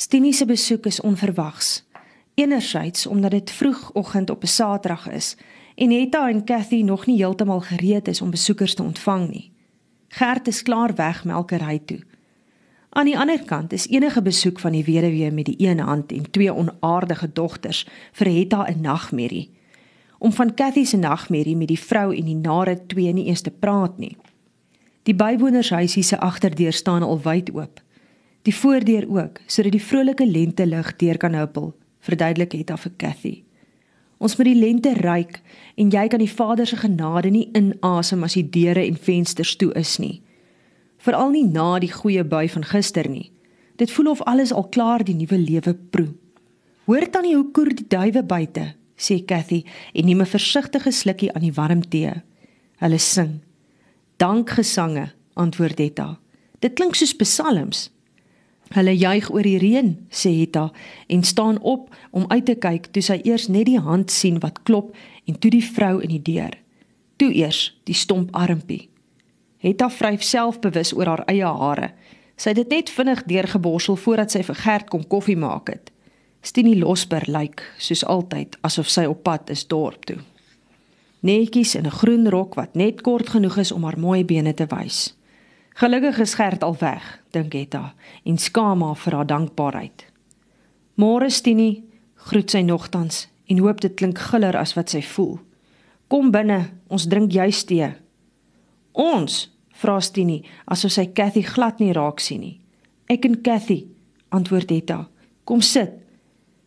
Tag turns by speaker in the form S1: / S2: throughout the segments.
S1: Stinie se besoek is onverwags. Enerzijds omdat dit vroegoggend op 'n Saterdag is en Hetta en Cathy nog nie heeltemal gereed is om besoekers te ontvang nie. Gert is klaar weg melkery toe. Aan die ander kant is enige besoek van die weduwee met die een hand en twee onaardige dogters vir Hetta 'n nagmerrie. Om van Cathy se nagmerrie met die vrou en die nare twee nie eens te praat nie. Die bywonershuisie se agterdeur staan al wyd oop. Die voordeur ook, sodat die vrolike lente lig deur kan huppel, verduidelik Hetta vir Cathy. Ons moet die lente ruik en jy kan die Vader se genade nie inasem as die deure en vensters toe is nie veral nie na die goeie bui van gister nie. Dit voel of alles al klaar die nuwe lewe proe. Hoor tannie hoe koer die duwe buite, sê Cathy en neem 'n versigtige slukkie aan die warm tee. Hulle sing. Dankgesange, antwoord Etta. Dit klink soos psalms. Hulle juig oor die reën, sê Etta en staan op om uit te kyk toe sy eers net die hand sien wat klop en toe die vrou in die deur. Toe eers die stomp armpie. Hetta vryf selfbewus oor haar eie hare. Sy het dit net vinnig deurgeborsel voordat sy vir Gert kom koffie maak het. Stinie Losber lyk soos altyd asof sy op pad is dorp toe. Netjies in 'n groen rok wat net kort genoeg is om haar mooi bene te wys. Gelukkig is Gert al weg, dink Hetta en skaam haar vir haar dankbaarheid. Môre Stinie, groet sy nogtans en hoop dit klink guller as wat sy voel. Kom binne, ons drink juis tee. Ons, vra Stinie, asof sy Cathy glad nie raak sien nie. Ek en Cathy, antwoord Etta. Kom sit.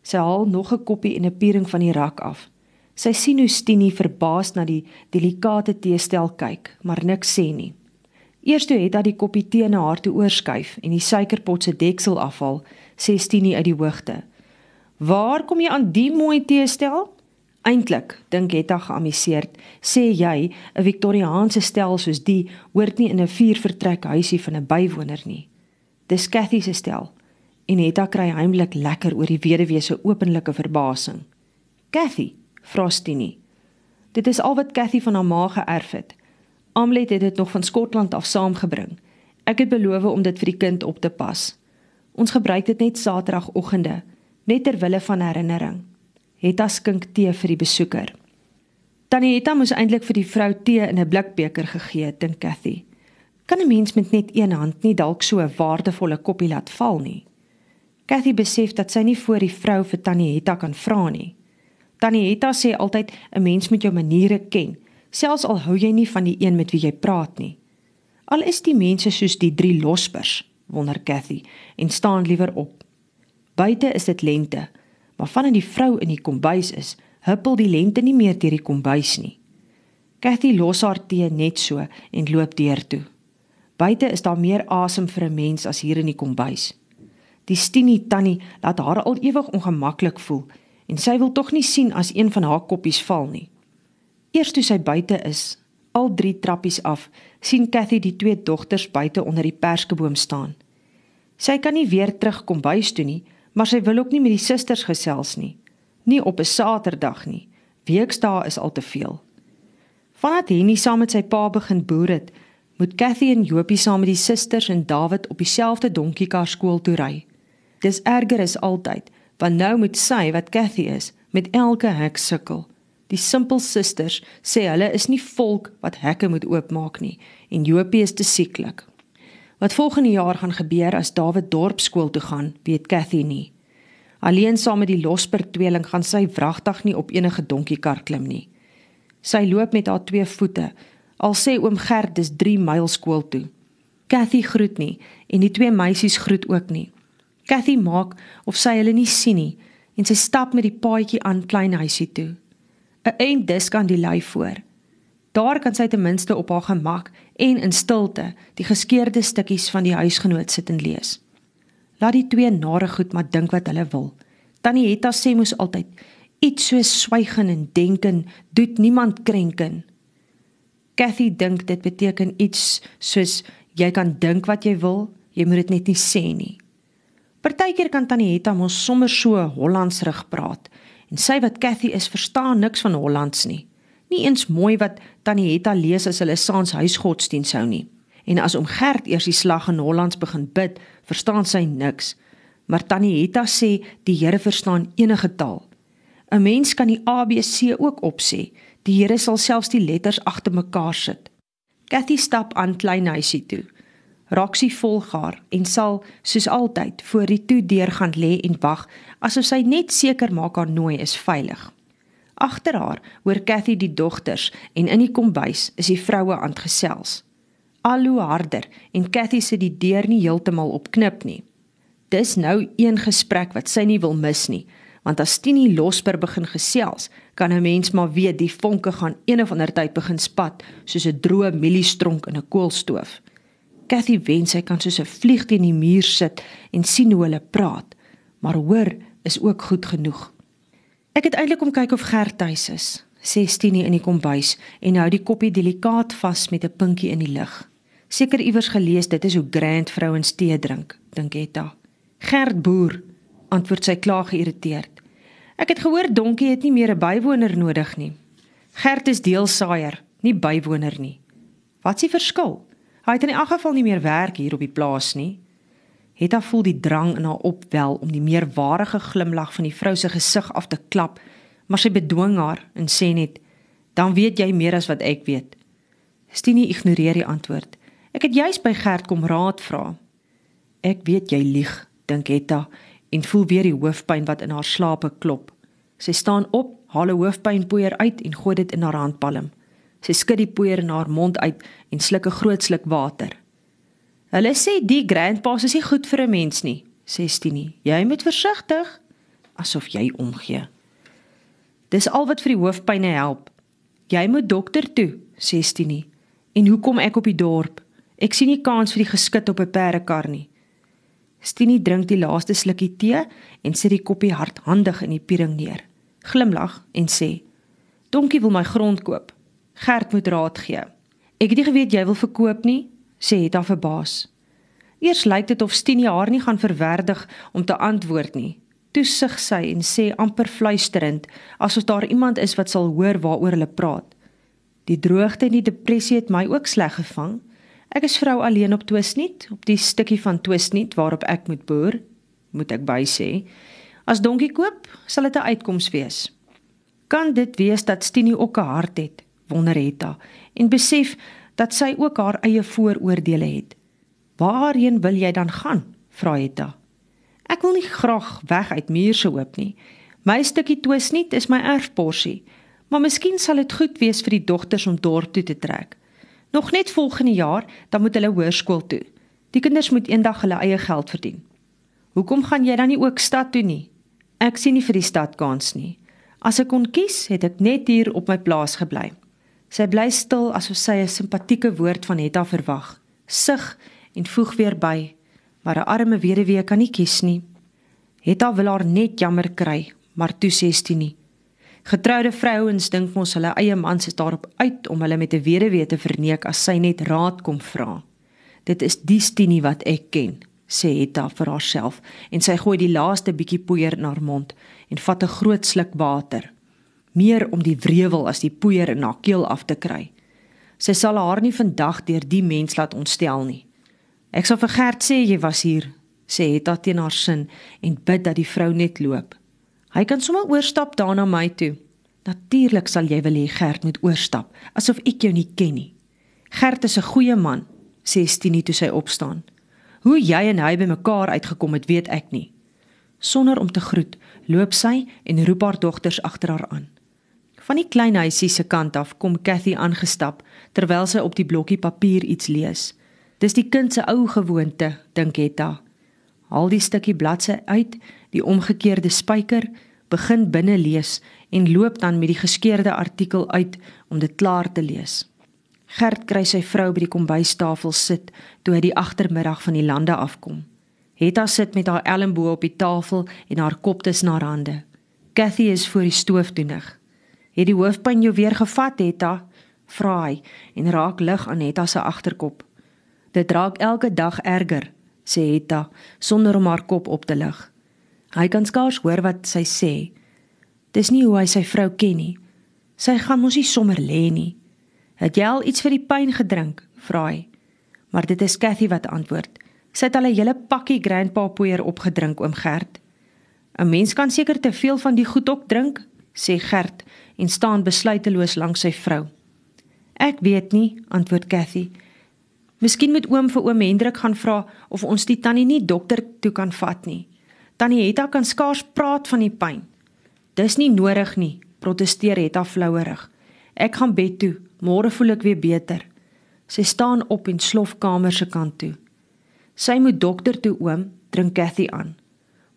S1: Sy haal nog 'n koppie en 'n piering van die rak af. Sy sien hoe Stinie verbaas na die delikate teestel kyk, maar niks sê nie. Eers toe het hy die koppie tee na haar toe oorskuif en die suikerpot se deksel afhaal, sê Stinie uit die hoogte. "Waar kom jy aan die mooi teestel?" Eintlik, dink Hetta geamuseerd, sê jy 'n Victoriaanse stel soos die hoort nie in 'n viervertrek huisie van 'n bywoner nie. Dis Cathy se stel. En Hetta kry heimlik lekker oor die weduwee se openlike verbasing. Cathy, vra Stinie. Dit is al wat Cathy van haar ma geërf het. Amlet het dit nog van Skotland af saamgebring. Ek het beloof om dit vir die kind op te pas. Ons gebruik dit net Saterdagoggende, net ter wille van herinnering. Hetta skink tee vir die besoeker. Tannie Hetta moes eintlik vir die vrou tee in 'n blikbeker gegee het, dink Cathy. Kan 'n mens met net een hand nie dalk so 'n waardevolle koppie laat val nie? Cathy besef dat sy nie voor die vrou vir Tannie Hetta kan vra nie. Tannie Hetta sê altyd 'n mens moet jou maniere ken, selfs al hou jy nie van die een met wie jy praat nie. Al is die mense soos die drie lospers, wonder Cathy en staan liewer op. Buite is dit lente maar vandat die vrou in die kombuis is, huppel die lente nie meer deur die kombuis nie. Cathy los haar tee net so en loop deur toe. Buite is daar meer asem vir 'n mens as hier in die kombuis. Die stinie tannie laat haar al ewig ongemaklik voel en sy wil tog nie sien as een van haar koppies val nie. Eers toe sy buite is, al drie trappies af, sien Cathy die twee dogters buite onder die perskeboom staan. Sy kan nie weer terug kombuis toe nie, maar sy wil ook nie met die susters gesels nie. Nie op 'n Saterdag nie. Weekdae is al te veel. Vandat Henny saam met sy pa begin boer het, moet Cathy en Jopie saam met die susters en David op dieselfde donkiekar skool toe ry. Dis erger as altyd, want nou moet sy wat Cathy is, met elke hek sukkel. Die simpel susters sê hulle is nie volk wat hekke moet oopmaak nie en Jopie is te sieklik. Wat volgende jaar gaan gebeur as David dorpskool toe gaan, weet Cathy nie. Alleen saam met die Losper tweeling gaan sy wragtig nie op enige donkiekar klim nie. Sy loop met haar twee voete. Al sê oom Gert dis 3 myl skool toe. Cathy groet nie en die twee meisies groet ook nie. Cathy maak of sy hulle nie sien nie en sy stap met die paadjie aan klein huisie toe. 'n Eind disk aan die lei voor. Daar kan sy ten minste op haar gemak en in stilte die geskeurde stukkies van die huisgenoot sit en lees. Laat die twee nare goed maar dink wat hulle wil. Tannie Hetta sê mos altyd iets so swygen en denken doet niemand krenken. Cathy dink dit beteken iets soos jy kan dink wat jy wil, jy moet dit net nie sê nie. Partykeer kan Tannie Hetta mos sommer so Hollandsrig praat en sy wat Cathy is verstaan niks van Hollands nie nie eens mooi wat Tannie Hetta lees as hulle saans huisgodsdiens hou nie. En as om Gert eers die slag in Hollands begin bid, verstaan sy niks. maar Tannie Hetta sê die Here verstaan enige taal. 'n Mens kan die ABC ook opsê. Die Here sal selfs die letters agter mekaar sit. Cathy stap aan klein huisie toe. Roxy volg haar en sal soos altyd voor die toe deur gaan lê en wag asof sy net seker maak haar nooi is veilig. Agter haar hoor Cathy die dogters en in die kombuis is die vroue aan gesels. Al hoe harder en Cathy sit die deur nie heeltemal op knip nie. Dis nou een gesprek wat sy nie wil mis nie, want as Tini losper begin gesels, kan 'n mens maar weet die vonke gaan een of ander tyd begin spat soos 'n droë mieliestronk in 'n koolstoof. Cathy wens sy kan soos 'n vlieg teen die muur sit en sien hoe hulle praat, maar hoor is ook goed genoeg. Ek het eintlik om kyk of Gert tuis is, sê Tini in die kombuis en hou die koppie delikaat vas met 'n pinkie in die lug. Seker iewers gelees dit is hoe grand vrouens tee drink, dink Etta. Gert boer, antwoord sy klaar geïrriteerd. Ek het gehoor Donkie het nie meer 'n bywoner nodig nie. Gert is deelsaaier, nie bywoner nie. Wat s'ie verskil? Hy het in elk geval nie meer werk hier op die plaas nie. Het haar voel die drang in haar opwel om die meerwarige glimlag van die vrou se gesig af te klap, maar sy bedwing haar en sê net: "Dan weet jy meer as wat ek weet." Stinie ignoreer die antwoord. "Ek het juis by Gert kom raad vra." "Ek weet jy lieg," dink Etta en voel weer die hoofpyn wat in haar slape klop. Sy staan op, haal 'n hoofpynpoeier uit en gooi dit in haar handpalm. Sy skud die poeier in haar mond uit en sluk 'n groot sluk water. Hulle sê die grandpas is nie goed vir 'n mens nie, sê Stinie. Jy moet versigtig asof jy omgee. Dis al wat vir die hoofpyne help. Jy moet dokter toe, sê Stinie. En hoekom ek op die dorp? Ek sien nie kans vir die geskit op 'n perdekar nie. Stinie drink die laaste slukkie tee en sit die koppie hardhandig in die piering neer. Glimlag en sê: "Donkie wil my grond koop. Gert moet raad gee." "Ek het nie geweet jy wil verkoop nie," sê Hetta verbaas. Eers lyk dit of Stinie haar nie gaan verwerdig om te antwoord nie. Toe sug sy en sê amper fluisterend asof daar iemand is wat sal hoor waaroor hulle praat. Die droogte en die depressie het my ook sleg gevang. Ek is vrou alleen op Twisnet, op die stukkie van Twisnet waarop ek moet boer, moet ek by sê. As donkie koop, sal dit 'n uitkoms wees. Kan dit wees dat Stinie ook 'n hart het, wonder Hetta, en besef dat sy ook haar eie vooroordeele het. Waarheen wil jy dan gaan? vra Hetta. Ek wil nie graag weg uit Muurse hoop nie. My stukkie Twisnet is my erfporsie, maar miskien sal dit goed wees vir die dogters om dorp toe te trek. Nog net volgende jaar dan moet hulle hoërskool toe. Die kinders moet eendag hulle eie geld verdien. Hoekom gaan jy dan nie ook stad toe nie? Ek sien nie vir die stad kans nie. As ek kon kies, het ek net hier op my plaas gebly. Sy bly stil asof sy 'n simpatieke woord van Hetta verwag. Sug en voeg weer by: "Maar 'n arme weduwee kan nie kies nie." Hetta wil haar net jammer kry, maar toe sê sy nie: Getroude vrouens dink mos hulle eie mans is daarop uit om hulle met 'n weduwee te verneek as sy net raad kom vra. Dit is die Stinie wat ek ken, sê Hetta vir haarself en sy gooi die laaste bietjie poeier in haar mond en vat 'n groot sluk water. Meer om die wrevel as die poeier in haar keel af te kry. Sy sal haar nie vandag deur die mens laat ontstel nie. Ek sal vir Gert sê jy was hier, sê Hetta teen haar sin en bid dat die vrou net loop. Hy kan sommer oorstap daar na my toe. Natuurlik sal jy wil hê Gert moet oorstap, asof ek jou nie ken nie. Gert is 'n goeie man, sê Stinie toe sy opstaan. Hoe jy en hy bymekaar uitgekom het, weet ek nie. Sonder om te groet, loop sy en roep haar dogters agter haar aan. Van die klein huisie se kant af kom Cathy aangestap terwyl sy op die blokkie papier iets lees. Dis die kind se ou gewoonte, dink Etta. Haal die stukkie bladsy uit die omgekeerde spyker, begin binne lees en loop dan met die geskeurde artikel uit om dit klaar te lees. Gert kry sy vrou by die kombuistafel sit toe hy die agtermiddag van die lande afkom. Hetta sit met haar elmboë op die tafel en haar kop tussen haar hande. Cathy is voor die stoof doenig. Het die hoofpyn jou weer gevat, Hetta? vra hy en raak lig aan Hetta se agterkop. Dit raak elke dag erger, sê Hetta sonder om haar kop op te lig. Hy kan skaars hoor wat sy sê. Dis nie hoe hy sy vrou ken nie. Sy gaan mos nie sommer lê nie. Het jy al iets vir die pyn gedrink? vra hy. Maar dit is Cathy wat antwoord. Sy het al 'n hele pakkie grandpa poeier opgedrink, oom Gert. 'n Mens kan seker te veel van die goed ook drink, sê Gert en staan besluiteloos langs sy vrou. Ek weet nie, antwoord Cathy. Miskien moet oom vir oom Hendrik gaan vra of ons die tannie nie dokter toe kan vat nie. Tannie Hetta kan skaars praat van die pyn. Dis nie nodig nie, protesteer Hetta flouerig. Ek gaan bed toe, môre voel ek weer beter. Sy staan op en slof kamer se kant toe. Sy moet dokter toe oom, drink Cathy aan.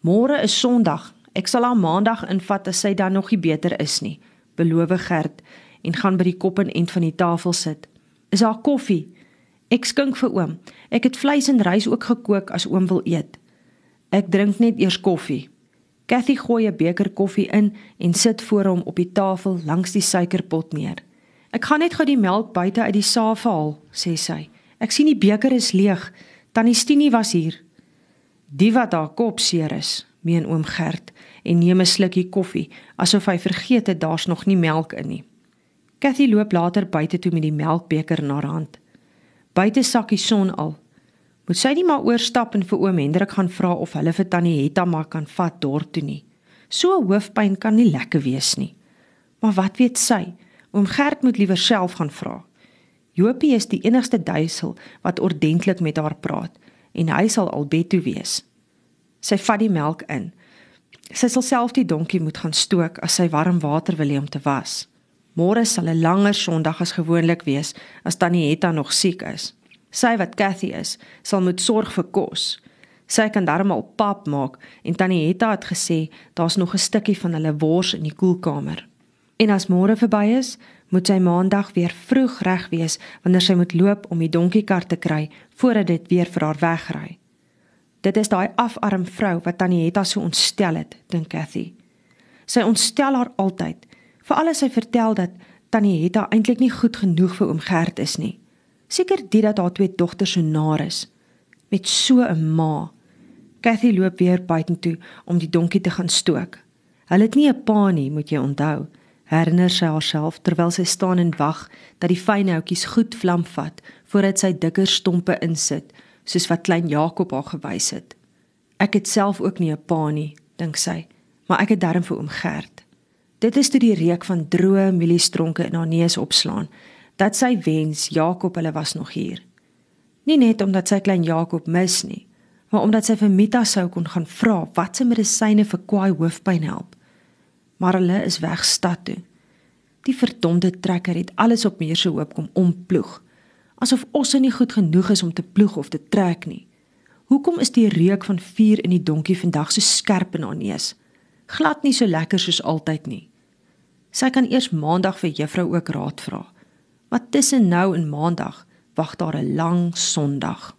S1: Môre is Sondag. Ek sal haar Maandag invat as sy dan nog nie beter is nie, beloof Gert en gaan by die kop en end van die tafel sit. Is daar koffie? Ek skink vir oom. Ek het vleis en rys ook gekook as oom wil eet. Ek drink net eers koffie. Cathy gooi 'n beker koffie in en sit voor hom op die tafel langs die suikerpot neer. Ek gaan net gou die melk buite uit die saaf haal, sê sy. Ek sien die beker is leeg. Tannie Stinie was hier. Die wat haar kop seer is, meen oom Gert en neem 'n slukkie koffie asof hy vergeet het daar's nog nie melk in nie. Cathy loop later buite toe met die melkbeker in haar hand. Buite sak die son al. Moet sy nie maar oorstap en vir oom Hendrik gaan vra of hulle vir tannie Hetta maar kan vat dorp toe nie. So hoofpyn kan nie lekker wees nie. Maar wat weet sy? Oom Gert moet liewer self gaan vra. Jopie is die enigste duisel wat ordentlik met haar praat en hy sal al bed toe wees. Sy vat die melk in. Sy sal self die donkie moet gaan stook as sy warm water wil hê om te was. Môre sal 'n langer Sondag as gewoonlik wees as tannie Hetta nog siek is. Sy wat Cathy is, sal moet sorg vir kos. Sy kan darmal pap maak en tannie Hetta het gesê daar's nog 'n stukkie van hulle wors in die koelkamer. En as môre verby is, moet sy maandag weer vroeg reg wees wanneer sy moet loop om die donkiekar te kry voordat dit weer vir haar wegry. Dit is daai afarm vrou wat Tannie Hetta so ontstel het, dink Cathy. Sy ontstel haar altyd, veral as sy vertel dat Tannie Hetta eintlik nie goed genoeg vir oom Gert is nie. Seker dit dat haar twee dogters so naar is met so 'n ma. Cathy loop weer buitentoe om die donkie te gaan stook. Hulle het nie 'n pa nie, moet jy onthou herinner sy haarself terwyl sy staan en wag dat die fyn houtjies goed vlam vat voordat sy dikker stompe insit, soos wat klein Jakob haar gewys het. Ek het self ook nie 'n pa nie, dink sy, maar ek het darm vir oom Gert. Dit is toe die reuk van droë mieliestronke in haar neus opslaan dat sy wens Jakob hulle was nog hier. Nie net omdat sy klein Jakob mis nie, maar omdat sy vir Mita sou kon gaan vra wat se medisyne vir kwaai hoofpyn help maar hulle is weg stad toe. Die verdomde trekker het alles op meer se hoop kom omploeg. Asof osse nie goed genoeg is om te ploeg of te trek nie. Hoekom is die reuk van vuur in die donkie vandag so skerp in haar neus? Glad nie so lekker soos altyd nie. Sy kan eers maandag vir juffrou ook raad vra. Wat tussen nou en maandag wag daar 'n lang Sondag.